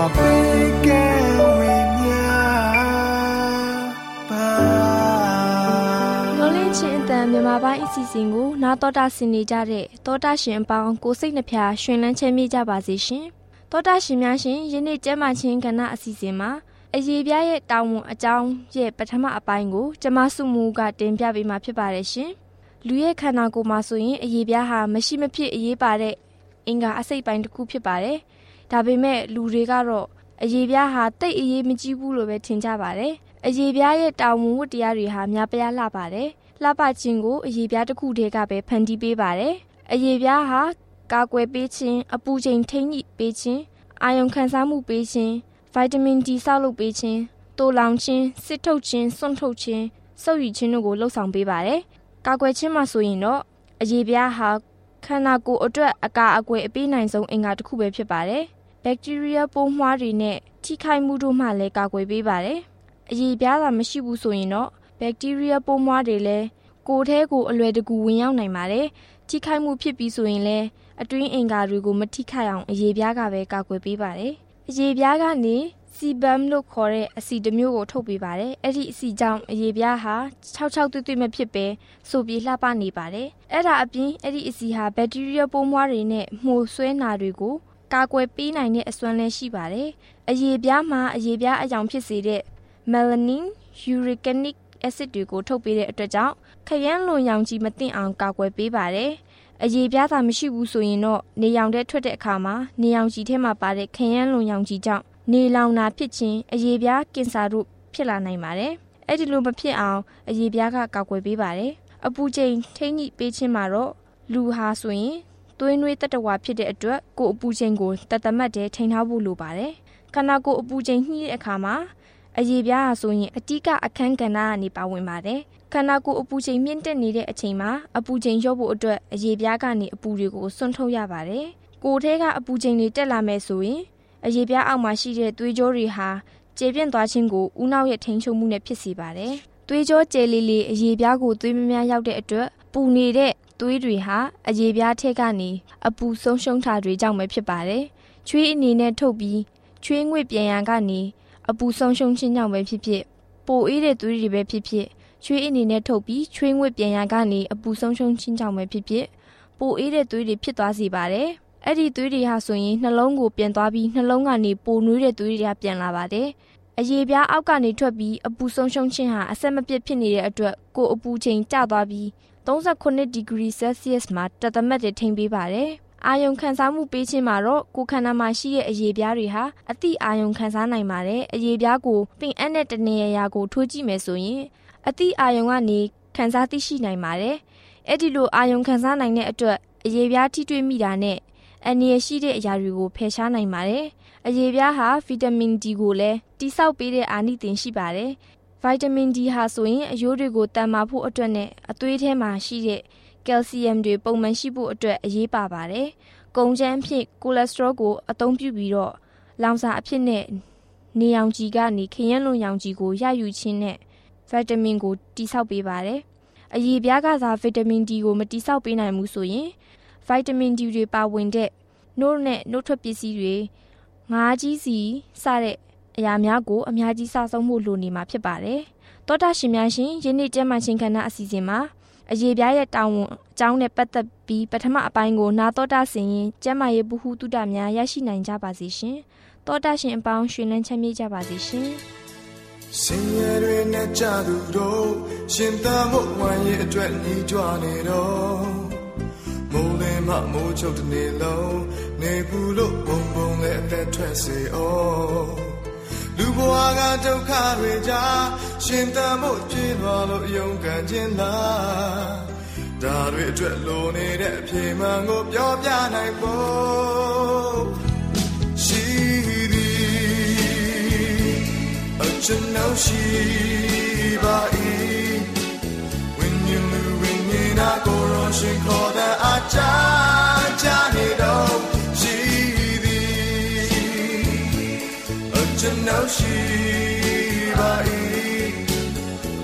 များစွာပေးကဲဝေမျှပါလောလင်းချင်းအတန်မြန်မာပိုင်းအစီအစဉ်ကိုနာတော်တာဆင်နေကြတဲ့တောတာရှင်အပေါင်းကိုစိတ်နှဖျားရှင်လန်းချမ်းမြေ့ကြပါစေရှင်တောတာရှင်များရှင်ယနေ့ကျမ်းမာခြင်းကဏ္ဍအစီအစဉ်မှာအရေးပြားရဲ့တောင်းဝန်အကြောင်းရဲ့ပထမအပိုင်းကိုကျမစုမူကတင်ပြပေးမှာဖြစ်ပါတယ်ရှင်လူရဲ့ခန္ဓာကိုယ်မှာဆိုရင်အရေးပြားဟာမရှိမဖြစ်အရေးပါတဲ့အင်္ဂါအစိတ်ပိုင်းတစ်ခုဖြစ်ပါတယ် ဒါပေမဲ့လူတွေကတော့အရေးပြားဟာတိတ်အရေးမကြီးဘူးလို့ပဲထင်ကြပါတယ်အရေးပြားရဲ့တာဝန်ဝတ္တရားတွေဟာများပြားလှပါတယ်လှပခြင်းကိုအရေးပြားတစ်ခုတည်းကပဲဖန်တီးပေးပါတယ်အရေးပြားဟာကာကွယ်ပေးခြင်းအပူချိန်ထိန်းညှိပေးခြင်းအာယုံခံစားမှုပေးခြင်းဗိုက်တာမင်ဒီဆောက်လုပ်ပေးခြင်းတိုးလောင်ခြင်းစစ်ထုတ်ခြင်းစွန့်ထုတ်ခြင်းစုပ်ယူခြင်းတို့ကိုလှုပ်ဆောင်ပေးပါတယ်ကာကွယ်ခြင်းမှာဆိုရင်တော့အရေးပြားဟာခန္ဓာကိုယ်အတွက်အကာအကွယ်အပေးနိုင်ဆုံးအင်္ဂါတစ်ခုပဲဖြစ်ပါတယ် ဘက်တီးရီးယားပိုးမွှားတွေနဲ့ထိခိုက်မှုတို့မှလည်းကာကွယ်ပေးပါတယ်အရေးပြားတာမရှိဘူးဆိုရင်တော့ဘက်တီးရီးယားပိုးမွှားတွေလည်းကိုယ်ထဲကိုအလွယ်တကူဝင်ရောက်နိုင်ပါတယ်။ထိခိုက်မှုဖြစ်ပြီးဆိုရင်လည်းအတွင်းအင်္ဂါတွေကိုမထိခိုက်အောင်အရေးပြားကပဲကာကွယ်ပေးပါတယ်။အရေးပြားကနေစီဘမ်လို့ခေါ်တဲ့အဆီတစ်မျိုးကိုထုတ်ပေးပါတယ်။အဲ့ဒီအဆီကြောင့်အရေးပြားဟာ66တွေ့တွေ့မဖြစ်ပဲဆိုပြီးလှပနေပါတယ်။အဲ့ဒါအပြင်အဲ့ဒီအဆီဟာဘက်တီးရီးယားပိုးမွှားတွေနဲ့မှုဆွဲနာတွေကို ကာကွယ်ပေးနိုင်တဲ့အစွမ်းလည်းရှိပါတယ်။အရေးပြားမှာအရေးပြားအယောင်ဖြစ်စေတဲ့ melanin, uricanic acid တွေကိုထုတ်ပေးတဲ့အတွက်ကြောင့်ခရမ်းလွန်ရောင်ကြီးမသိအောင်ကာကွယ်ပေးပါတယ်။အရေးပြားသာမရှိဘူးဆိုရင်တော့နေရောင်တဲ့ထွက်တဲ့အခါမှာနေရောင်ကြီးထဲမှာပါတဲ့ခရမ်းလွန်ရောင်ကြီးကြောင့်နေလောင်တာဖြစ်ခြင်းအရေးပြားကင်ဆာတို့ဖြစ်လာနိုင်ပါတယ်။အဲ့ဒီလိုမဖြစ်အောင်အရေးပြားကကာကွယ်ပေးပါတယ်။အပူချိန်ထိန်းညှိပေးခြင်းမှာတော့လူဟာဆိုရင် သွေးနွေးတတဝါဖြစ်တဲ့အတွက်ကိုယ်အပူချိန်ကိုတသက်မှတ်တဲ့ထိန်းထားဖို့လိုပါတယ်။ခန္ဓာကိုယ်အပူချိန်ညှိတဲ့အခါမှာအရေးပြားဟာဆိုရင်အတိကအခန်းကဏ္ဍကနေပါဝင်ပါတယ်။ခန္ဓာကိုယ်အပူချိန်မြင့်တက်နေတဲ့အချိန်မှာအပူချိန်လျော့ဖို့အတွက်အရေးပြားကနေအပူတွေကိုစွန့်ထုတ်ရပါတယ်။ကိုယ်ထဲကအပူချိန်တွေတက်လာမယ်ဆိုရင်အရေးပြားအောက်မှာရှိတဲ့သွေးကြောတွေဟာကျေပြန့်သွားခြင်းကိုဦးနှောက်ရဲ့ထိန်းချုပ်မှုနဲ့ဖြစ်စေပါတယ်။သွေးကြောကျယ်လေးလေးအရေးပြားကိုသွေးမများရောက်တဲ့အတွက်ပူနေတဲ့ သွေးတွေဟာအရေးပြားထက်ကနေအပူဆုံးရှုံးတာတွေကြောင့်ပဲဖြစ်ပါတယ်။ချွေးအနေနဲ့ထုတ်ပြီးချွေးငွေ့ပြန်ရန်ကနေအပူဆုံးရှုံးခြင်းကြောင့်ပဲဖြစ်ဖြစ်ပိုအေးတဲ့သွေးတွေပဲဖြစ်ဖြစ်ချွေးအနေနဲ့ထုတ်ပြီးချွေးငွေ့ပြန်ရန်ကနေအပူဆုံးရှုံးခြင်းကြောင့်ပဲဖြစ်ဖြစ်ပိုအေးတဲ့သွေးတွေဖြစ်သွားစေပါတယ်။အဲ့ဒီသွေးတွေဟာဆိုရင်နှလုံးကိုပြန်သွားပြီးနှလုံးကနေပိုနွေးတဲ့သွေးတွေကပြန်လာပါတယ်။အရေပြားအောက်ကနေထွက်ပြီးအပူဆုံးရှုံးခြင်းဟာအဆက်မပြတ်ဖြစ်နေတဲ့အတွက်ကိုယ်အပူချိန်ကျသွားပြီး39ဒီဂရီဆဲလ်စီယပ်မှာတသက်မတ်တွေထိန်းပေးပါတယ်။အာယုံခံစားမှုပေးခြင်းမှာတော့ကိုယ်ခန္ဓာမှာရှိတဲ့အရေပြားတွေဟာအတိအာယုံခံစားနိုင်ပါတယ်။အရေပြားကိုပင်အပ်တဲ့တနေရာကိုထိုးကြည့်မယ်ဆိုရင်အတိအာယုံကနေခံစားသိရှိနိုင်ပါတယ်။အဲ့ဒီလိုအာယုံခံစားနိုင်တဲ့အတွက်အရေပြားထိတွေ့မိတာနဲ့အန္တရာယ်ရှိတဲ့အရာတွေကိုဖယ်ရှားနိုင်ပါတယ်။အရေပြားဟာဗီတာမင် D ကိုလည်းတိဆောက်ပေးတဲ့အာနိသင်ရှိပါတယ်။ ဗိုက်တာမင် D ဟာဆိုရင် အရိုးတွေကိုတန်မာဖို့အတွက်နဲ့ အသွေးထဲမှာရှိတဲ့ ကယ်လ်ဆီယမ်တွေ ပုံမှန်ရှိဖို့အတွက် အရေးပါပါတယ်။ကုန်ကြမ်းဖြစ် ကိုလက်စထရောကို အသုံးပြုပြီးတော့ လောင်စာအဖြစ်နဲ့ နေရောင်ခြည်ကနေ ခရမ်းလွန်ရောင်ခြည်ကို ရယူခြင်းနဲ့ဗီတာမင်ကိုတိဆောက်ပေးပါတယ်။အရည်ပြားကသာဗီတာမင် D ကို မတိဆောက်ပေးနိုင်ဘူးဆိုရင်ဗီတာမင် D တွေပါဝင်တဲ့နှုတ်နဲ့နှုတ်ထွက်ပစ္စည်းတွေ ငါးကြီးစီစတဲ့ အရာများကိုအများကြီးစဆုံးမှုလိုနေမှာဖြစ်ပါတယ်။တောတာရှင်များရှင်ယနေ့ကျမ်းမာခြင်းခန္ဓာအစီအစဉ်မှာအရေးပြားရဲ့တောင်းဝန်အကြောင်းနဲ့ပတ်သက်ပြီးပထမအပိုင်းကိုနာတော်တာဆင်ရင်ကျမ်းမာရေးပုဟုတုတများရရှိနိုင်ကြပါစေရှင်။တောတာရှင်အပေါင်းရှင်လန်းချမ်းမြေ့ကြပါစေရှင်။စင်ရယ်တွေနဲ့ကြသူတို့ရှင်သာမို့ဝမ်းရဲ့အတွက်ညီကြွနေတော့မိုးလင်းမှမိုးချုပ်တဲ့နေလုံးနေဘူးလို့ဘုံဘုံနဲ့အသက်ထွက်စေအောင် လူဘဝကဒုက္ခတွေကြားရှင်သန်ဖို့ကြည်သွားလို့ယုံကန်ခြင်းလားဒါတွေအတွက်လိုနေတဲ့အပြေမှန်ကိုပြောပြနိုင်ဖို့ရှိသည်အချင်လို့ရှိပါ၏ဝိညာဉ်လူဝိညာဉ်နာကိုရော ရှိပါ၏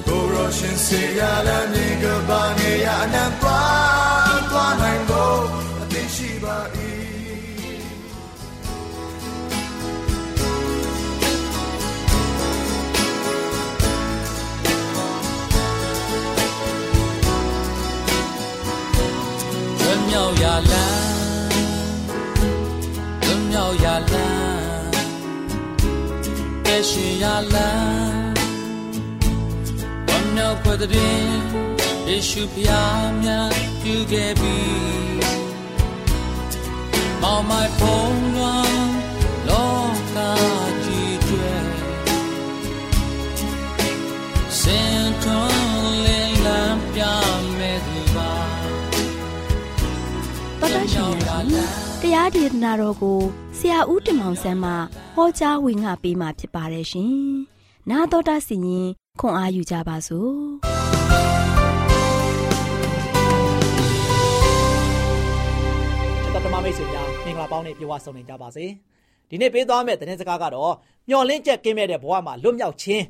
ကိုရောရှင်စေရလာမြေကဘာနေရအနံသွားသွားနိုင်ဖို့အသိရှိပါ၏မြောက်ရလန်းမြောက်ရလန်း ရှင်ရလန်းဝမ်းမြောက်ဖွယ်တဲ့ယေရှုဖျားများပြုခဲ့ပြီမောင်မိုင်ဖုံးလွန်လောကကြီးကျွဲစင်ထွန်းလင်းလန်းပြမဲ့သူပါတတရှင်တရားဒေသနာတော်ကိုဆရာဦးတင်မောင်ဆန်းမှ ဟောကြားဝင်ငါပေးมาဖြစ်ပါတယ်ရှင်။နာတော်တာစီရင်ခွန်အားယူကြပါစို့။တတမမိတ်ဆွေများမင်္ဂလာပေါင်းနဲ့ပြေဝဆုံနေကြပါစေ။ဒီနေ့ပေးသွားမယ့်သတင်းစကားကတော့မျော်လင့်ချက်ကင်းမဲ့တဲ့ဘဝမှာလွတ်မြောက်ခြင်း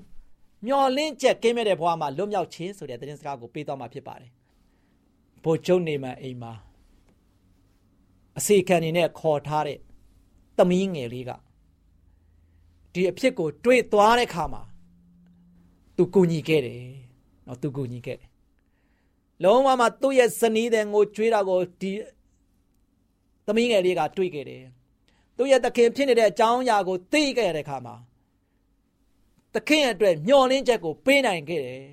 မျော်လင့်ချက်ကင်းမဲ့တဲ့ဘဝမှာလွတ်မြောက်ခြင်းဆိုတဲ့သတင်းစကားကိုပေးသွားမှာဖြစ်ပါတယ်။ဘိုလ်ချုပ်နေမန်အိမ်မှာအစီခံနေနဲ့ခေါ်ထားတဲ့သမီးငယ်လေးက ဒီအဖြစ်ကိုတွေးသွားတဲ့ခါမှာသူကူညီခဲ့တယ်နော်သူကူညီခဲ့တယ်လုံးဝမှသူ့ရဲ့ဇနီးတဲ့ငိုကြွေးတာကိုဒီသမီးငယ်လေးကတွေးခဲ့တယ်သူ့ရဲ့သခင်ဖြစ်နေတဲ့အကြောင်းအရာကိုသိခဲ့တဲ့ခါမှာသခင်အတွက်မျှော်လင့်ချက်ကိုပေးနိုင်ခဲ့တယ်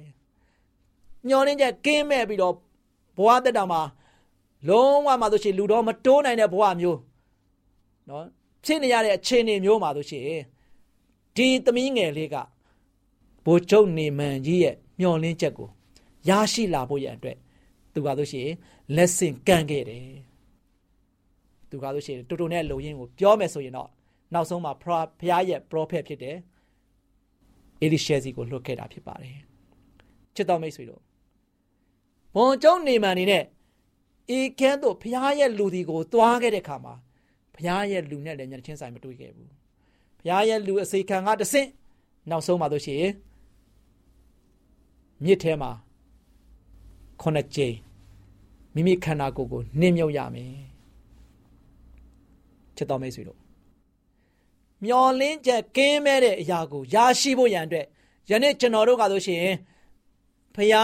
မျှော်လင့်ချက်ကင်းမဲ့ပြီးတော့ဘဝတက်တာမှာလုံးဝမှဆိုရှင်လူတော်မတိုးနိုင်တဲ့ဘဝမျိုးနော်ဖြစ်နေရတဲ့အခြေအနေမျိုးမှာဆိုရှင် ဒီသမီးငယ်လေးကဘိုးချုပ်နေမန်ကြီးရဲ့မျှော်လင့်ချက်ကိုရရှိလာဖို့ရန်အတွက်သူကဆိုရှင်လက်ဆင့်ကမ်းခဲ့တယ်သူကဆိုရှင်တူတူနဲ့လုံရင်းကိုပြောမယ်ဆိုရင်တော့နောက်ဆုံးမှာဖျားရဲ့ prophet ဖြစ်တယ်အေလိရှဲစီကိုလွှတ်ခဲ့တာဖြစ်ပါတယ်ချစ်တော်မိတ်ဆွေတို့ဘုံကျုံနေမန်နေနဲ့အေကဲတို့ဖျားရဲ့လူဒီကို သွားခဲ့တဲ့ခါမှာဖျားရဲ့လူနဲ့လည်းညချင်းဆိုင်မတွေ့ခဲ့ဘူး ဘုရားရဲ့လူအစိခံကတဆင့်နောက်ဆုံးပါလို့ရှိရင်မြစ်ထဲမှာခုနှစ်ကြိမ်မိမိခန္ဓာကိုယ်ကိုနှင်းမြုပ်ရမယ်ချစ်တော်မိတ်ဆွေတို့မျော်လင့်ချက်ကင်းမဲ့တဲ့အရာကိုရရှိဖို့ရန်အတွက်ယနေ့ကျွန်တော်တို့ကဆိုရှင်ဖရာ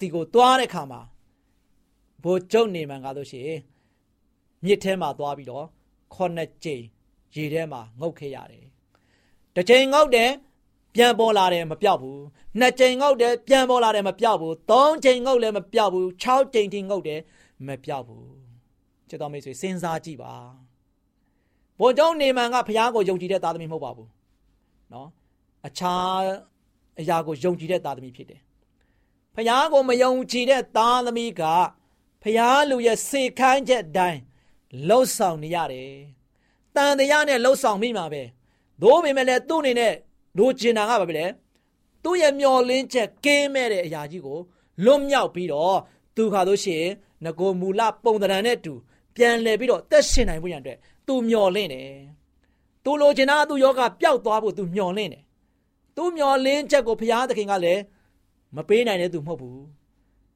ဒီကိုသွားတဲ့ခါမှာဘိုးကျုပ်နေမှန်ကားလို့ရှိရင်မြစ်ထဲမှာသွားပြီးတော့ခုနှစ်ကြိမ်ရေထဲမှာငုတ်ခဲ့ရတယ် တစ်ချိန်ငေါက်တယ်ပြန်ပေါ်လာတယ်မပြောက်ဘူးနှစ်ချိန်ငေါက်တယ်ပြန်ပေါ်လာတယ်မပြောက်ဘူးသုံးချိန်ငေါက်လည်းမပြောက်ဘူး6ချိန်ထိငေါက်တယ်မပြောက်ဘူးချစ်တော်မိတ်ဆွေစဉ်းစားကြည့်ပါဘုံကျောင်းနေမန်ကဘုရားကိုယုံကြည်တဲ့သားသမီးမဟုတ်ပါဘူးเนาะအခြားအရာကိုယုံကြည်တဲ့သားသမီးဖြစ်တယ်ဘုရားကိုမယုံကြည်တဲ့သားသမီးကဘုရားလူရဲ့စေခိုင်းချက်အတိုင်းလှုပ်ဆောင်နေရတယ်တန်တရားနဲ့လှုပ်ဆောင်မိမှာပဲ သို့ပေမဲ့လည်းသူ့အနေနဲ့လိုချင်တာကဘာပဲလဲသူ့ရဲ့မျောလင်းချက်ကင်းမဲ့တဲ့အရာကြီးကိုလွတ်မြောက်ပြီးတော့သူခါလို့ရှိရင်ငကိုမူလပုံတရံနဲ့တူပြန်လဲပြီးတော့သက်ရှင်နိုင်ဖို့ရန်အတွက်သူမျော်လင့်တယ်သူလိုချင်တာသူယောဂပျောက်သွားဖို့သူမျော်လင့်တယ်သူမျော်လင့်ချက်ကိုဘုရားသခင်ကလည်းမပေးနိုင်တဲ့သူမဟုတ်ဘူး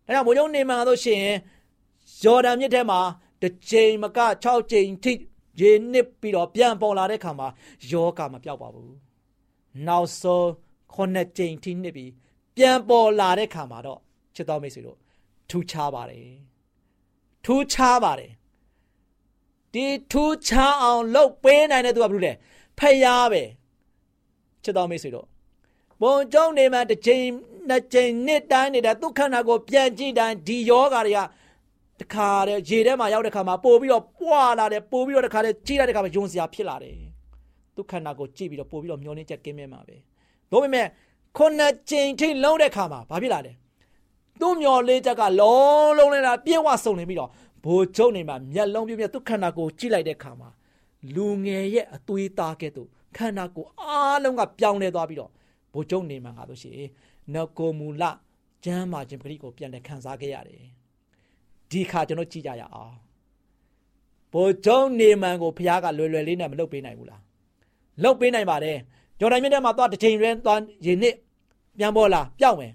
ဒါကြောင့်ဘုရားနေမှာဆိုရှင်ဂျော်ဒန်မြစ်ထဲမှာတစ်ချိန်မက6ချိန်ထိ ရေနစ်ပြီးတော့ပြန်ပေါ်လာတဲ့ခါမှာယောဂမပျောက်ပါဘူးနောက်ဆုံးခုနှစ်ကြိမ်ထိနှစ်ပြီးပြန်ပေါ်လာတဲ့ခါမှာတော့ချစ်တော်မိတ်ဆွေတို့ထူးခြားပါတယ်ထူးခြားပါတယ်ဒီထူးခြားအောင်လုပ်ပေးနိုင်တဲ့သူကဘာလို့လဲဖယားပဲချစ်တော်မိတ်ဆွေတို့ဘုံကျုံနေမှတစ်ချိန်နှစ်ချိန်နှစ်တိုင်းနေတဲ့ဒုက္ခနာကိုပြန်ကြည့်တိုင်းဒီယောဂါတွေက တခါတည်းရေထဲမှာရောက်တဲ့ခါမှာပို့ပြီးတော့ပွာလာတယ်ပို့ပြီးတော့တခါတည်းကြည့်လိုက်တဲ့ခါမှာယုံစရာဖြစ်လာတယ်ဒုက္ခနာကိုကြည့်ပြီးတော့ပို့ပြီးတော့မျောလင်းချက်ကင်းမြဲမှာပဲဒါပေမဲ့ခုနှစ်ကြိမ်ထိလုံးတဲ့ခါမှာဘာဖြစ်လာလဲသူ့မျောလေးချက်ကလုံးလုံးလေးလာပြေဝဆုံနေပြီးတော့ဘိုးကျုံနေမှာမျက်လုံးပြပြသူ့ခန္ဓာကိုကြည့်လိုက်တဲ့ခါမှာလူငယ်ရဲ့အသွေးသားကဲ့သို့ခန္ဓာကိုအားလုံးကပြောင်းလဲသွားပြီးတော့ဘိုးကျုံနေမှာငါတို့ရှိနကိုမူလကျမ်းမာခြင်းပရိကိုပြန်လဲခံစားခဲ့ရတယ် ဒီခါကျွန်တော်ကြည့်ကြရအောင်ဘိုးကျုံနေမှန်ကိုဘုရားကလွယ်လွယ်လေးနဲ့မလုပ်ပေးနိုင်ဘူးလားလုပ်ပေးနိုင်ပါတယ်ဂျော်ဒန်မြစ်ထဲမှာသွားတစ်ချိန်ရဲသွားရေနစ်ပြန်ပေါ်လာပျောက်မယ်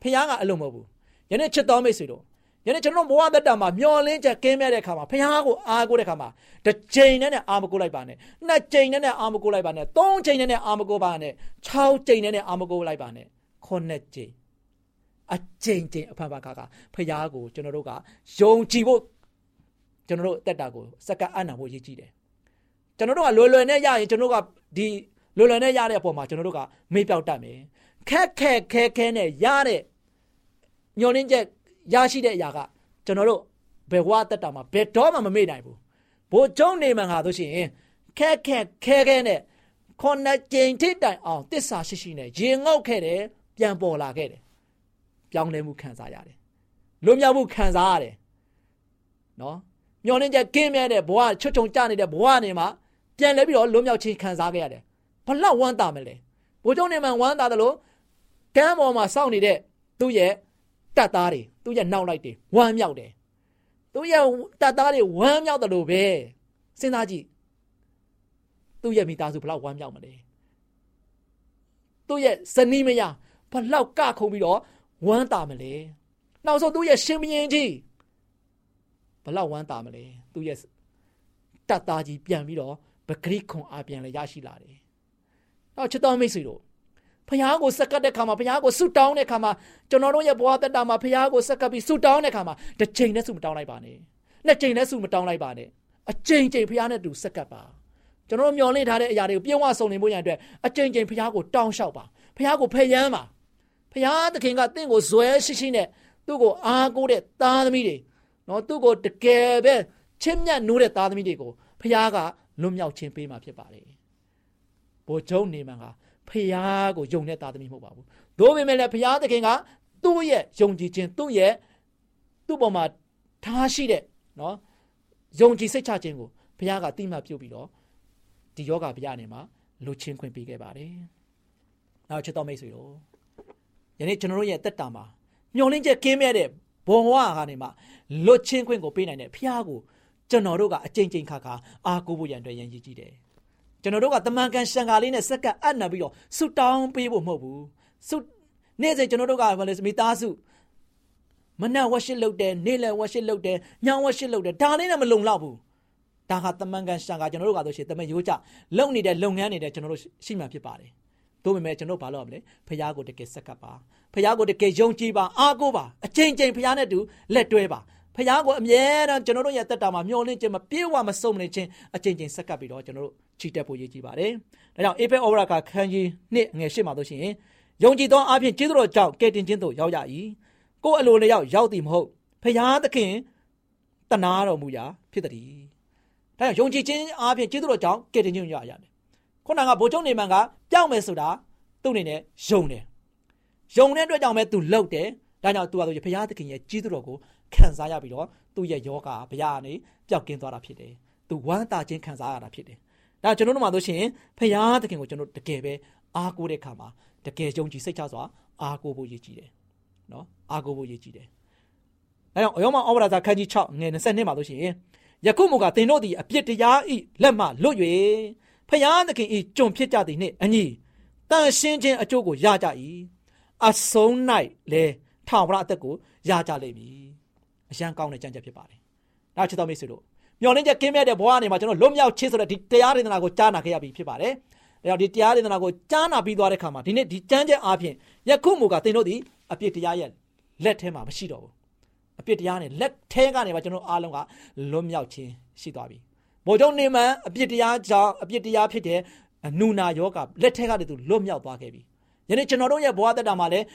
ဖခင်ကအလုံးမဟုတ်ဘူးယနေ့ချစ်တော်မိတ်ဆွေတို့ယနေ့ကျွန်တော်ဘဝသက်တာမှာမျောလင်းချက်ကင်းမဲ့တဲ့ခါမှာဖခင်ကိုအားကိုးတဲ့ခါမှာတစ်ချိန်နဲ့အားမကိုးလိုက်ပါနဲ့နှစ်ချိန်နဲ့အားမကိုးလိုက်ပါနဲ့သုံးချိန်နဲ့အားမကိုးပါနဲ့၆ချိန်နဲ့အားမကိုးလိုက်ပါနဲ့ခုနှစ်ချိန် အချိန်ချင်းအဖန်ဖန်ခါခါဖခင်ကိုကျွန်တော်တို့ကယုံကြည်ဖို့ကျွန်တော်တို့အသက်တာကိုစက္ကအနံဖို့ရည်ကြည်တယ်ကျွန်တော်တို့ကလွယ်လွယ်နဲ့ရရင်ကျွန်တော်တို့ကဒီလွယ်လွယ်နဲ့ရတဲ့အပေါ်မှာကျွန်တော်တို့ကမေ့ပြောက်တတ်မယ်ခက်ခက်ခဲခဲနဲ့ရတဲ့ညှော်နှင်းချက်ရရှိတဲ့အရာကကျွန်တော်တို့ဘယ်ဝါတက်တာမှာဘယ်တော့မှမမေ့နိုင်ဘူးဘိုးကျုံနေမှန်ဟာဆိုရှင်ခက်ခက်ခဲခဲနဲ့ခုနှစ်ကြိမ်ထိတိုင်အောင်တစ္ဆာရှိရှိနဲ့ရေငုတ်ခဲ့တယ်ပြန်ပေါ်လာခဲ့တယ် ပြောင်းလဲမှုခံစားရတယ်လွတ်မြောက်မှုခံစားရတယ်နော်မျောနှင်းချက်ကင်းမြဲတဲ့ဘဝချွတ်ချုံကြနေတဲ့ဘဝနေမှာပြန်လဲပြီးတော့လွတ်မြောက်ခြင်းခံစားခဲ့ရတယ်ဘလောက်ဝမ်းသာမလဲဘိုးကျုံနေမှန်ဝမ်းသာတယ်လို့ကမ်းပေါ်မှာစောင့်နေတဲ့သူ့ရဲ့တပ်သားတွေသူ့ရဲ့နောက်လိုက်တွေဝမ်းမြောက်တယ်သူ့ရဲ့တပ်သားတွေဝမ်းမြောက်တယ်လို့ပဲစဉ်းစားကြည့်သူ့ရဲ့မိသားစုဘလောက်ဝမ်းမြောက်မလဲသူ့ရဲ့ဇနီးမယားဘလောက်ကခုံပြီးတော့ ဝမ်းသာမလဲနောက်ဆုံးသူ့ရဲ့ရှင်ဘရင်ကြီးဘလောက်ဝမ်းသာမလဲသူ့ရဲ့တပ်သားကြီးပြန်ပြီးတော့ပဂရိခွန်အားပြန်လဲရရှိလာတယ်။နောက်ချစ်တော်မိတ်ဆွေတို့ဖခင်ကိုစက္ကပ်တဲ့ခါမှာဖခင်ကိုဆုတောင်းတဲ့ခါမှာကျွန်တော်တို့ရဲ့ဘဝတက်တာမှာဖခင်ကိုစက္ကပ်ပြီးဆုတောင်းတဲ့ခါမှာတစ်ချိန်နဲ့ဆုမတောင်းလိုက်ပါနဲ့။နှစ်ချိန်နဲ့ဆုမတောင်းလိုက်ပါနဲ့။အချိန်ချိန်ဖခင်နဲ့တူစက္ကပ်ပါ။ကျွန်တော်တို့မျှော်လင့်ထားတဲ့အရာတွေကိုပြည့်ဝစုံလင်ဖို့ရန်အတွက်အချိန်ချိန်ဖခင်ကိုတောင်းလျှောက်ပါ။ဖခင်ကိုဖယမ်းပါ။ ဖခင်သခင်ကတင့်ကိုဇွဲရှိရှိနဲ့သူ့ကိုအားကိုးတဲ့သားသမီးတွေနော်သူ့ကိုတကယ်ပဲချစ်မြတ်နိုးတဲ့သားသမီးတွေကိုဖခင်ကလွတ်မြောက်ခြင်းပေးမှာဖြစ်ပါတယ်။ဘိုလ်ချုပ်နေမှန်ကဖခင်ကိုယုံတဲ့သားသမီးမဟုတ်ပါဘူး။သို့ပေမဲ့လည်းဖခင်သခင်ကသူ့ရဲ့ယုံကြည်ခြင်းသူ့ရဲ့သူ့ပေါ်မှာထားရှိတဲ့နော်ယုံကြည်စိတ်ချခြင်းကိုဘုရားကတိမှတ်ပြုတ်ပြီးတော့ဒီယောဂဘုရားနေမှာလှုပ်ချင်းခွင့်ပေးခဲ့ပါတယ်။နောက်ချစ်တော်မိတ်ဆွေတို့ ယနေ့ကျွန်တော်တို့ရဲ့တက်တာမှာမျောလင်းချက်ကင်းမဲ့တဲ့ဘုံဝါကနေမှာလွတ်ချင်းခွင့်ကိုပေးနိုင်တဲ့ဘုရားကိုကျွန်တော်တို့ကအကြိမ်ကြိမ်ခါခါအားကိုးဖို့ရန်အတွက်ရည်ရည်ကြည့်တယ်။ကျွန်တော်တို့ကတမန်ကန်ရှန်ကာလေးနဲ့စက္ကပ်အပ်နှံပြီးတော့ဆုတောင်းပေးဖို့မဟုတ်ဘူး။ဆုနေ့စဉ်ကျွန်တော်တို့ကဘာလဲမိသားစုမနက်ဝရှိလုပ်တယ်နေ့လယ်ဝရှိလုပ်တယ်ညဝရှိလုပ်တယ်ဒါလေးနဲ့မလုံလောက်ဘူး။ဒါဟာတမန်ကန်ရှန်ကာကျွန်တော်တို့ကဆိုရှင်တမန်ရိုးကြလုံနေတဲ့လုပ်ငန်းနေတဲ့ကျွန်တော်တို့ရှိမှဖြစ်ပါတယ်။ သို့ပေမဲ့ကျွန်တော်ဘာလုပ်ရမလဲဖះကိုတကယ်စက္ကပ်ပါဖះကိုတကယ်ယုံကြည်ပါအားကိုးပါအချိန်ချင်းဖះနဲ့တူလက်တွဲပါဖခင်ကိုအမြဲတမ်းကျွန်တော်တို့ရဲ့တက်တာမှာမျောလင့်ခြင်းမပြေဝမစုံမနေခြင်းအချိန်ချင်းဆက်ကပ်ပြီးတော့ကျွန်တော်တို့ချီတက်ဖို့ရည်ကြည်ပါတယ်။ဒါကြောင့်အေဖက်ဩဝါဒကခန်းကြီးနှစ်ငယ်ရှစ်မှာတို့ရှိရင်ယုံကြည်သောအဖြစ်ကျေးဇူးတော်ကြောင့်ကယ်တင်ခြင်းသို့ရောက်ရ၏။ကိုယ်အလိုလျောက်ရောက်သည်မဟုတ်ဖခင်သခင်တနာတော်မူရာဖြစ်သည်။ဒါကြောင့်ယုံကြည်ခြင်းအဖြစ်ကျေးဇူးတော်ကြောင့်ကယ်တင်ခြင်းရရတယ်။ ခုနကဗိုလ်ချုပ်နေမန်ကပြောင်းမယ်ဆိုတာသူ့အနေနဲ့ယုံတယ်။ယုံတဲ့အတွက်ကြောင့်ပဲသူလှုပ်တယ်။ဒါကြောင့်သူကဆိုဘုရားသခင်ရဲ့ကျေးဇူးတော်ကိုခံစားရပြီးတော့သူ့ရဲ့ယောဂဘုရားကနေပျောက်ကင်းသွားတာဖြစ်တယ်။သူဝမ်းသာခြင်းခံစားရတာဖြစ်တယ်။ဒါကျွန်တော်တို့မှဆိုရှင်ဘုရားသခင်ကိုကျွန်တော်တကယ်ပဲအားကိုးတဲ့ခါမှာတကယ်ယုံကြည်စိတ်ချစွာအားကိုးဖို့ရည်ကြည်တယ်။နော်အားကိုးဖို့ရည်ကြည်တယ်။အဲကြောင့်ယောမဩဝါဒစာခန်းကြီး6ငွေ22မှာဆိုရှင်ယခုမူကားသင်တို့သည်အပြစ်တရားဤလက်မှလွတ်၍ ဖျားသခင်ဤကြုံဖြစ်ကြသည်နှင့်အညီတန်ရှင်းခြင်းအကျိုးကိုရကြ၏အဆုံး၌လဲထောင်ပရအသက်ကိုရကြလိမ့်မည်အရန်ကောင်းတဲ့ကြံချက်ဖြစ်ပါတယ်။နောက်ချစ်တော်မိတ်ဆွေတို့မျော်လင့်ချက်ကင်းမဲ့တဲ့ဘဝကနေမှာကျွန်တော်လွတ်မြောက်ခြင်းဆိုတဲ့ဒီတရားဒေသနာကိုကြားနာခဲ့ရပြီဖြစ်ပါတယ်။အဲတော့ဒီတရားဒေသနာကိုကြားနာပြီးသွားတဲ့ခါမှာဒီနေ့ဒီကြမ်းချက်အားဖြင့်ယခုမူကသင်တို့ဒီအပြစ်တရားရဲ့လက်ထဲမှာမရှိတော့ဘူး။အပြစ်တရားနဲ့လက်ထဲကနေမှာကျွန်တော်အားလုံးကလွတ်မြောက်ခြင်းရှိသွားပြီ။ ဘိုလ်ချုပ်နေမန်အပြစ်တရားကြောင့်အပြစ်တရားဖြစ်တဲ့နူနာယောဂလက်ထဲကနေသူလွတ်မြောက်သွားခဲ့ပြီ။ယနေ့ကျွန်တော်တို့ရဲ့ဘဝတက်တာမှာလည်း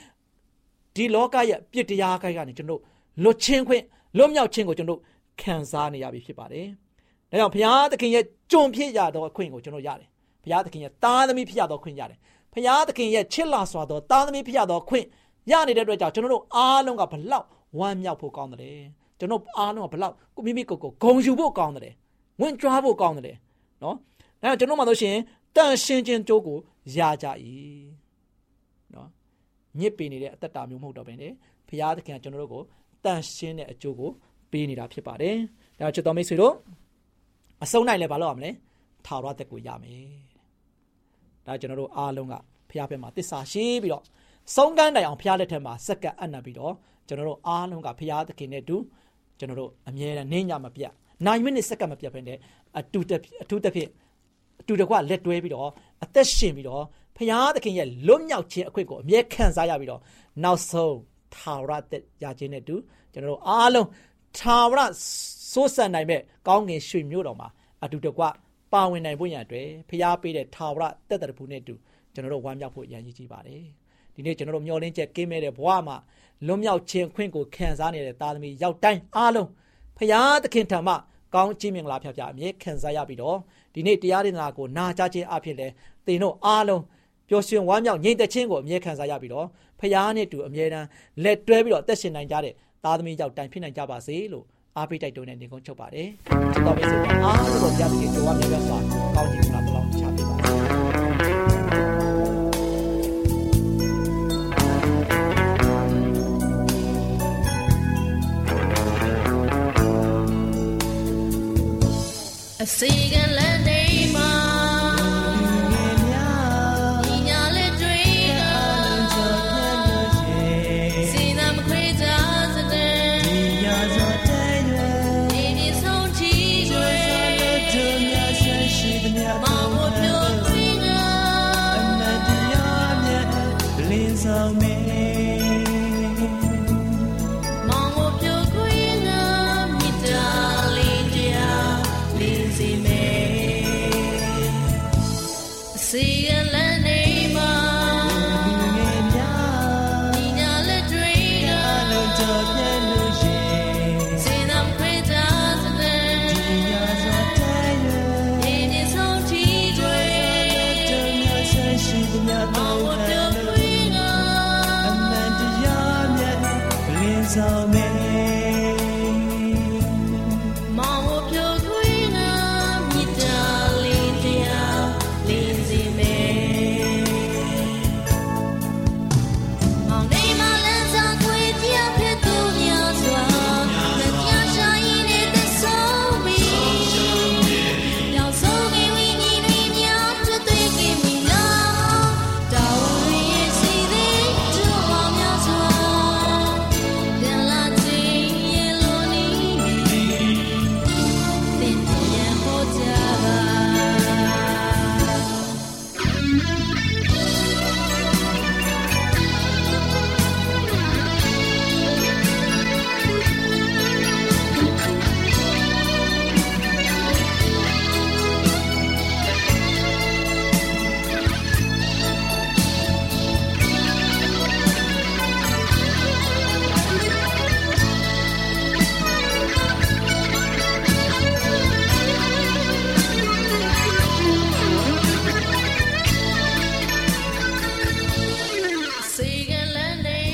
ဒီလောကရဲ့ပြစ်တရားခိုက်ကနေကျွန်တော်လွတ်ချင်းခွင့်လွတ်မြောက်ခြင်းကိုကျွန်တော်ခံစားနေရပြီဖြစ်ပါတယ်။ဒါကြောင့်ဘုရားသခင်ရဲ့ကြုံဖြစ်ရသောအခွင့်ကိုကျွန်တော်ရတယ်။ဘုရားသခင်ရဲ့သားသမီးဖြစ်ရသောအခွင့်ရတယ်။ဘုရားသခင်ရဲ့ချစ်လာစွာသောသားသမီးဖြစ်ရသောအခွင့်ရနေတဲ့အတွက်ကြောင့်ကျွန်တော်တို့အားလုံးကဘလောက်ဝမ်းမြောက်ဖို့ကောင်းတယ်။ကျွန်တော်အားလုံးကဘလောက်ကိုမိမိကိုယ်ကိုဂုဏ်ယူဖို့ကောင်းတယ်။ ဝင်ကြွားဖို့ကောင်းတယ်နော်။ဒါကြောင့်ကျွန်တော်မှဆိုရှင်တန်ရှင်းခြင်းကြိုးကိုရကြ၏။နော်ညစ်ပေနေတဲ့အသက်တာမျိုးမဟုတ်တော့ဘဲနဲ့ဘုရားသခင်ကကျွန်တော်တို့ကိုတန်ရှင်းတဲ့အကျိုးကိုပေးနေတာဖြစ်ပါတယ်။ဒါချစ်တော်မိတ်ဆွေတို့အဆုံးနိုင်လဲဘာလို့ရမလဲ။ထာဝရသက်ကိုရမယ်။ဒါကျွန်တော်တို့အားလုံးကဘုရားဘက်မှာတစ္ဆာရှိပြီးတော့ဆုံးကန်းတိုင်အောင်ဘုရားလက်ထက်မှာစက္ကပ်အပ်နှံပြီးတော့ကျွန်တော်တို့အားလုံးကဘုရားသခင်နဲ့တူကျွန်တော်တို့အမြဲတမ်းနေညမပြတ် နိုင်မိနစ်စက္ကပ်မပြတ်ဖ ೇನೆ အတူတအထူးတစ်ဖြစ်အတူတကွလက်တွဲပြီးတော့အသက်ရှင်ပြီးတော့ဖရာသခင်ရဲ့လွတ်မြောက်ခြင်းအခွင့်ကိုအမြဲခံစားရပြီးတော့နောက်ဆုံးထာဝရသက်ရခြင်းနဲ့တူကျွန်တော်တို့အားလုံးထာဝရစိုးစံနိုင်မဲ့ကောင်းငင်ရွှေမြို့တော်မှာအတူတကွပါဝင်နိုင်ဖို့ရန်အတွက်ဖရာပေးတဲ့ထာဝရသက်တရဖူနဲ့တူကျွန်တော်တို့ဝမ်းမြောက်ဖို့ရန်ကြီးကြီးပါတယ်ဒီနေ့ကျွန်တော်တို့မျှော်လင့်ချက်ကင်းမဲ့တဲ့ဘဝမှာလွတ်မြောက်ခြင်းခွင့်ကိုခံစားနေတဲ့သားသမီးရောက်တိုင်းအားလုံး ဖရာသခင်ထံမှကောင်းချီးမင်္ဂလာဖျားဖျားအမြဲခံစားရပြီးတော့ဒီနေ့တရားဒေသနာကိုနာကြားခြင်းအဖြစ်လဲသင်တို့အားလုံးပျော်ရွှင်ဝမ်းမြောက်ငြိမ်သက်ခြင်းကိုအမြဲခံစားရပြီးတော့ဖခင်နဲ့တူအမြဲတမ်းလက်တွဲပြီးတော့အသက်ရှင်နိုင်ကြတဲ့သားသမီးကြောင့်တိုင်ဖြစ်နိုင်ကြပါစေလို့အားပေးတိုက်တွန်းတဲ့နေကုန်းချုပ်ပါတယ်။ချစ်တော်မိတ်ဆွေများအားလုံးကိုကြားပြီးကြိုးဝါများများစွာကောင်းချီးမင်္ဂလာတစ် A second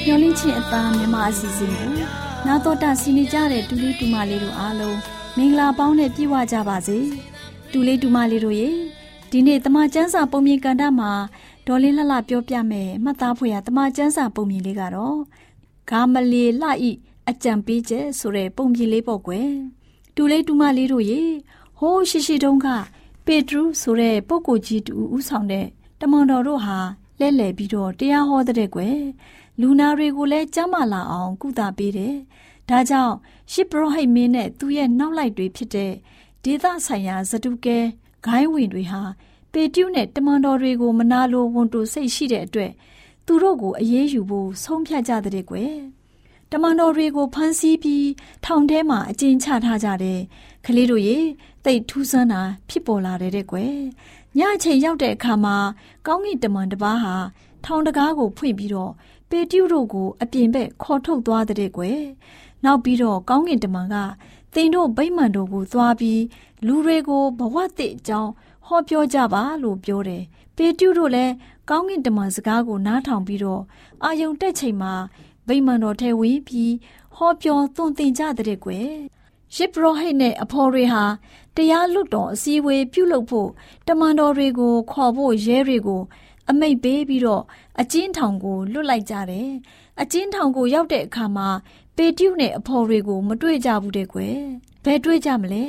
မျော်လင့်ခြင်းအသားမြမအစီအစဉ်ကိုနာတော်တာစီနေကြတဲ့တူလေးတူမလေးတို့အားလုံးမင်္ဂလာပေါင်းနဲ့ပြည့်ဝကြပါစေတူလေးတူမလေးတို့ရေဒီနေ့တမချန်းစာပုံမြင်ကန်တာမှာဒေါ်လေးလှလှပြောပြမယ်မှတ်သားဖွယ်ရတမချန်းစာပုံမြင်လေးကတော့ဂါမလီလှဤအကြံပေးချက်ဆိုတဲ့ပုံမြင်လေးပေါ့ကွယ်ဒတူလေးတူမလေးတို့ရေဟိုးရှိရှိတုန်းကပေတရုဆိုတဲ့ပုဂ္ဂိုလ်ကြီးတူဦးဆောင်တဲ့တမန်တော်တို့ဟာလဲလှယ်ပြီးတော့တရားဟောတဲ့ကွယ် လူနာတွေကိုလည်းကြမ်းမာလာအောင် ကုသပေးတယ်။ဒါကြောင့်ရှစ်ပရောဟိတ်မင်းနဲ့သူ့ရဲ့နောက်လိုက်တွေဖြစ်တဲ့ဒေသဆိုင်ရာဇတုကဲဂိုင်းဝင်တွေဟာပေတရုနဲ့တမန်တော်တွေကိုမနာလိုဝန်တိုစိတ်ရှိတဲ့အတွက်သူတို့ကိုအေးအေးယူဖို့ဆုံးဖြတ်ကြတဲ့ကွယ်တမန်တော်တွေကိုဖမ်းဆီးပြီးထောင်ထဲမှာအကျဉ်းချထားကြတယ်ကလေးတို့ရေတိတ်ထူးဆန်းတာဖြစ်ပေါ်လာတယ်တဲ့ကွယ်ညအချိန်ရောက်တဲ့အခါမှာကောင်းကင်တမန်တစ်ပါးဟာထောင်တကားကိုဖွင့်ပြီးတော့ ပေတရုတို့ကိုအပြင်ဘက်ခေါ်ထုတ်သွားတဲ့ကွယ်နောက်ပြီးတော့ကောင်းကင်တမန်ကသင်တို့ဗိမ္မာန်တို့ကိုသွားပြီးလူတွေကိုဘဝသစ်အကြောင်းဟောပြောကြပါလို့ပြောတယ်ပေတရုတို့လည်းကောင်းကင်တမန်စကားကိုနားထောင်ပြီးတော့အာယုံတက်ချိန်မှာဗိမာန်တော်ထဲဝင်ပြီးဟောပြောသွန်သင်ကြတဲ့ကွယ်ရစ်ပရောဟိတ်နဲ့အဖော်တွေဟာတရားလွတ်တော်အစည်းအဝေးပြုလုပ်ဖို့တမန်တော်တွေကိုခေါ်ဖို့ရဲတွေကို အမိတ်ပေးပြီးတော့အကျဉ်းထောင်ကိုလွတ်လိုက်ကြတယ်အကျဉ်းထောင်ကိုရောက်တဲ့အခါမှာပေတျုနဲ့အဖော်တွေကိုမတွေ့ကြဘူးတဲ့ကွယ်ဘယ်တွေ့ကြမလဲ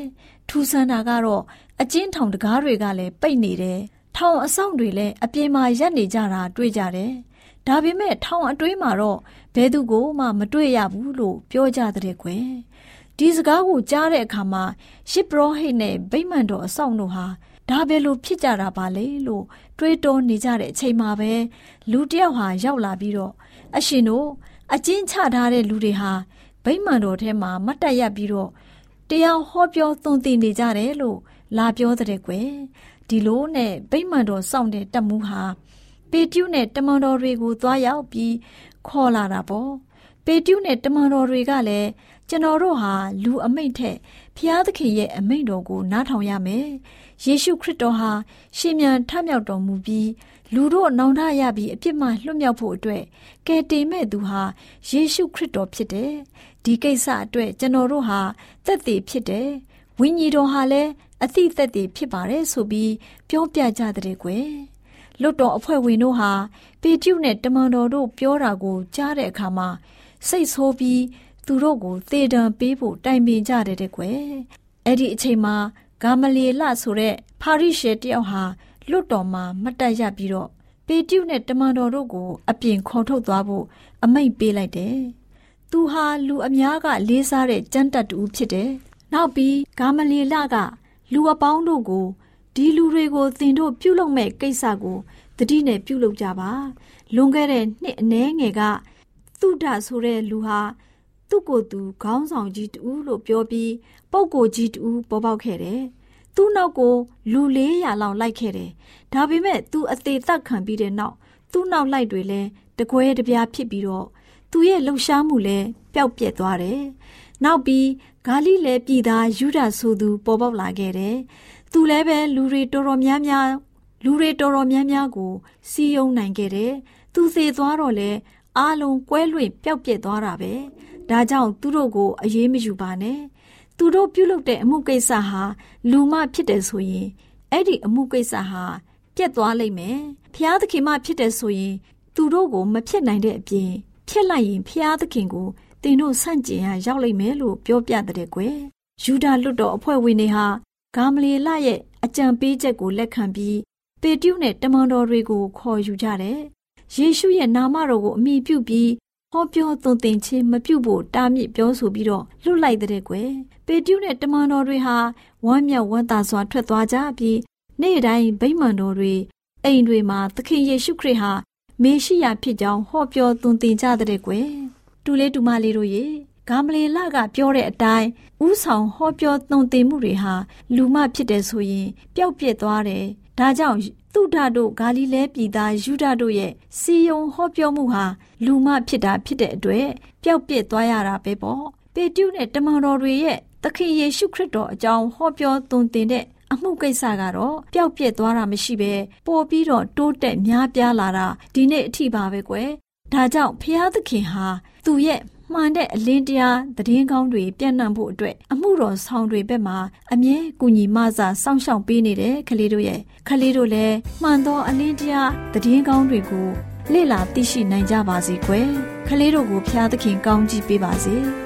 ထူဆန်းတာကတော့အကျဉ်းထောင်တကားတွေကလည်းပိတ်နေတယ်ထောင်အဆောင်တွေလည်းအပြင်မှာရပ်နေကြတာတွေ့ကြတယ်။ဒါပေမဲ့ထောင်အတွင်းမှာတော့ဘယ်သူကိုမှမတွေ့ရဘူးလို့ပြောကြတဲ့ကွယ်။ဒီစကားကိုကြားတဲ့အခါမှာရှစ်ပရောဟိတ်နဲ့ဗိမာန်တော်အဆောင်တို့ဟာ ဒါပဲလို့ဖြစ်ကြတာပါလေလို့တွေးတောနေကြတဲ့အချိန်မှာပဲလူတယောက်ဟာရောက်လာပြီးတော့အရှင်တို့အကျဉ်းချထားတဲ့လူတွေဟာဗိမာန်တော်ထဲမှာမတ်တက်ရပြီးတော့တရားဟောပြောသွန်သင်နေကြတယ်လို့လာပြောတဲ့ကွယ်ဒီလိုနဲ့ဗိမာန်တော်စောင့်တဲ့တမှုဟာပေတျုနဲ့တမန်တော်တွေကိုသွားရောက်ပြီးခေါ်လာတာပေါ့ပေတျုနဲ့တမန်တော်တွေကလည်းကျွန်တော်တို့ဟာလူအမိန့်ထက် ဖျားသခင်ရဲ့အမိန့်တော်ကိုနားထောင်ရမယ်ယေရှုခရစ်တော်ဟာရှင်မြန်ထမြောက်တော်မူပြီးလူတို့နောင်တရပြီးအပြစ်မှလွတ်မြောက်ဖို့အတွက်ကယ်တင်မဲ့သူဟာယေရှုခရစ်တော်ဖြစ်တယ်ဒီကိစ္စအတွက်ကျွန်တော်တို့ဟာသက်သေဖြစ်တယ်ဝိညာဉ်တော်ဟာလည်းအသည့်သက်တည်ဖြစ်ပါတယ်ဆိုပြီးပြောပြကြတဲ့ကွယ်လွတ်တော်အဖွဲ့ဝင်တို့ဟာပေတျုနဲ့တမန်တော်တို့ပြောတာကိုကြားတဲ့အခါမှာစိတ်ဆိုးပြီး သူတို့ကိုသေဒဏ်ပေးဖို့တိုင်ပင်ကြတဲ့ကွယ်အဲ့ဒီအချိန်မှာဂါမလီလဆိုတဲ့ဖာရိရှဲတယောက်ဟာလွတ်တော်မှာမတ်တက်ရပြီးတော့ပေတျုနဲ့တမန်တော်တို့ကိုအပြင်ခေါ်ထုတ်သွားဖို့အမိန့်ပေးလိုက်တယ်။သူဟာလူအများကလေးစားတဲ့ကြမ်းတက်တူဖြစ်တယ်။နောက်ပြီးဂါမလီလကလူအပေါင်းတို့ကိုဒီလူတွေကိုသင်တို့ပြုလုပ်မဲ့ကိစ္စကိုတတိနဲ့ပြုလုပ်ကြပါလွန်ခဲ့တဲ့နှစ်အနည်းငယ်ကသုဒဆိုတဲ့လူဟာ သူ့ကိုယ်သူခေါင်းဆောင်ကြီးတူလို့ပြောပြီးပုပ်ကိုကြီးတူပေါ်ပေါက်ခဲ့တယ်သူ့နောက်ကိုလူ400လောက်လိုက်ခဲ့တယ်ဒါပေမဲ့သူအသေးသက်ခံပြီးတဲ့နောက်သူ့နောက်လိုက်တွေလည်းတကွဲတပြားဖြစ်ပြီးတော့သူရဲ့လှုပ်ရှားမှုလည်းပျောက်ပြက်သွားတယ်နောက်ပြီးဂါလိလဲပြည်သားယူဒဆိုသူပေါ်ပေါက်လာခဲ့တယ်။သူလည်းပဲလူတွေတော်တော်များများလူတွေတော်တော်များများကိုစီယုံနိုင်ခဲ့တယ်။သူသေသွားတော့လေအားလုံးကွဲလွင့်ပျောက်ပြက်သွားတာပဲ။ ဒါကြောင့်သူတို့ကိုအေးမယူပါနဲ့။သူတို့ပြုလုပ်တဲ့အမှုကိစ္စဟာလူမဖြစ်တယ်ဆိုရင်အဲ့ဒီအမှုကိစ္စဟာပြက်သွားလိမ့်မယ်။ဖျားသခင်မဖြစ်တယ်ဆိုရင် သူတို့ကိုမဖြစ်နိုင်တဲ့အပြင်ဖြစ်လိုက်ရင်ဖျားသခင်ကိုတင်တို့ဆန့်ကျင်ရရောက်လိမ့်မယ်လို့ပြောပြတဲ့ကွယ်ယူဒာလွတ်တော်အဖွဲ့ဝင်တွေဟာဂါမလီလရဲ့အကြံပေးချက်ကိုလက်ခံပြီးပေတျုနဲ့တမန်တော်တွေကိုခေါ်ယူကြတယ်ယေရှုရဲ့နာမတော်ကိုအမိပြုပြီး ဟောပြောသွန်သင်ခြင်းမပြုဖို့တားမြစ်ပြောဆိုပြီးတော့လွတ်လိုက်တဲ့ကွယ်ပေတျုနဲ့တမန်တော်တွေဟာဝမ်းမြောက်ဝမ်းသာစွာထွက်သွားကြပြီးနေ့တိုင်းဗိမာန်တော်တွေအိမ်တွေမှာသခင်ယေရှုခရစ်ဟာမေရှိယဖြစ်ကြောင်းဟောပြောသွန်သင်ကြတဲ့ကွယ်တူလေးတူမလေးတို့ရေဂါမလီလကပြောတဲ့အတိုင်းဥဆောင်ဟောပြောသွန်သင်မှုတွေဟာလူမဖြစ်တယ်ဆိုရင်ပျောက်ပြက်သွားတယ်။ဒါကြောင့် သုဒတို့ဂါလိလဲပြည်သားယူဒတို့ရဲ့စီယုံဟောပြောမှုဟာလူမဖြစ်တာဖြစ်တဲ့အတွက်ပျောက်ပြက်သွားရတာပဲပေါ့။ပေတျုနဲ့တမန်တော်တွေရဲ့သခင်ယေရှုခရစ်တော်အကြောင်းဟောပြောသွန်သင်တဲ့အမှုကိစ္စကတော့ပျောက်ပြက်သွားတာမရှိပဲပို့ပြီးတော့တိုးတက်များပြားလာတာဒီနေ့အထိပါပဲကွယ်ဒါကြောင့်ဖျားသခင်ဟာသူရဲ့ မှန်တဲ့အလင်းတရားသတင်းကောင်းတွေပြန့်နှံ့ဖို့အတွက်အမှုတော်ဆောင်တွေဘက်မှာအမြဲကူညီမဆာစောင့်ရှောက်ပေးနေတဲ့ကလေးတို့ရဲ့ကလေးတို့လည်းမှန်သောအလင်းတရားသတင်းကောင်းတွေကိုလေ့လာသိရှိနိုင်ကြပါစေကွယ်ကလေးတို့ကိုဖျားသခင်ကောင်းကြီးပေးပါစေ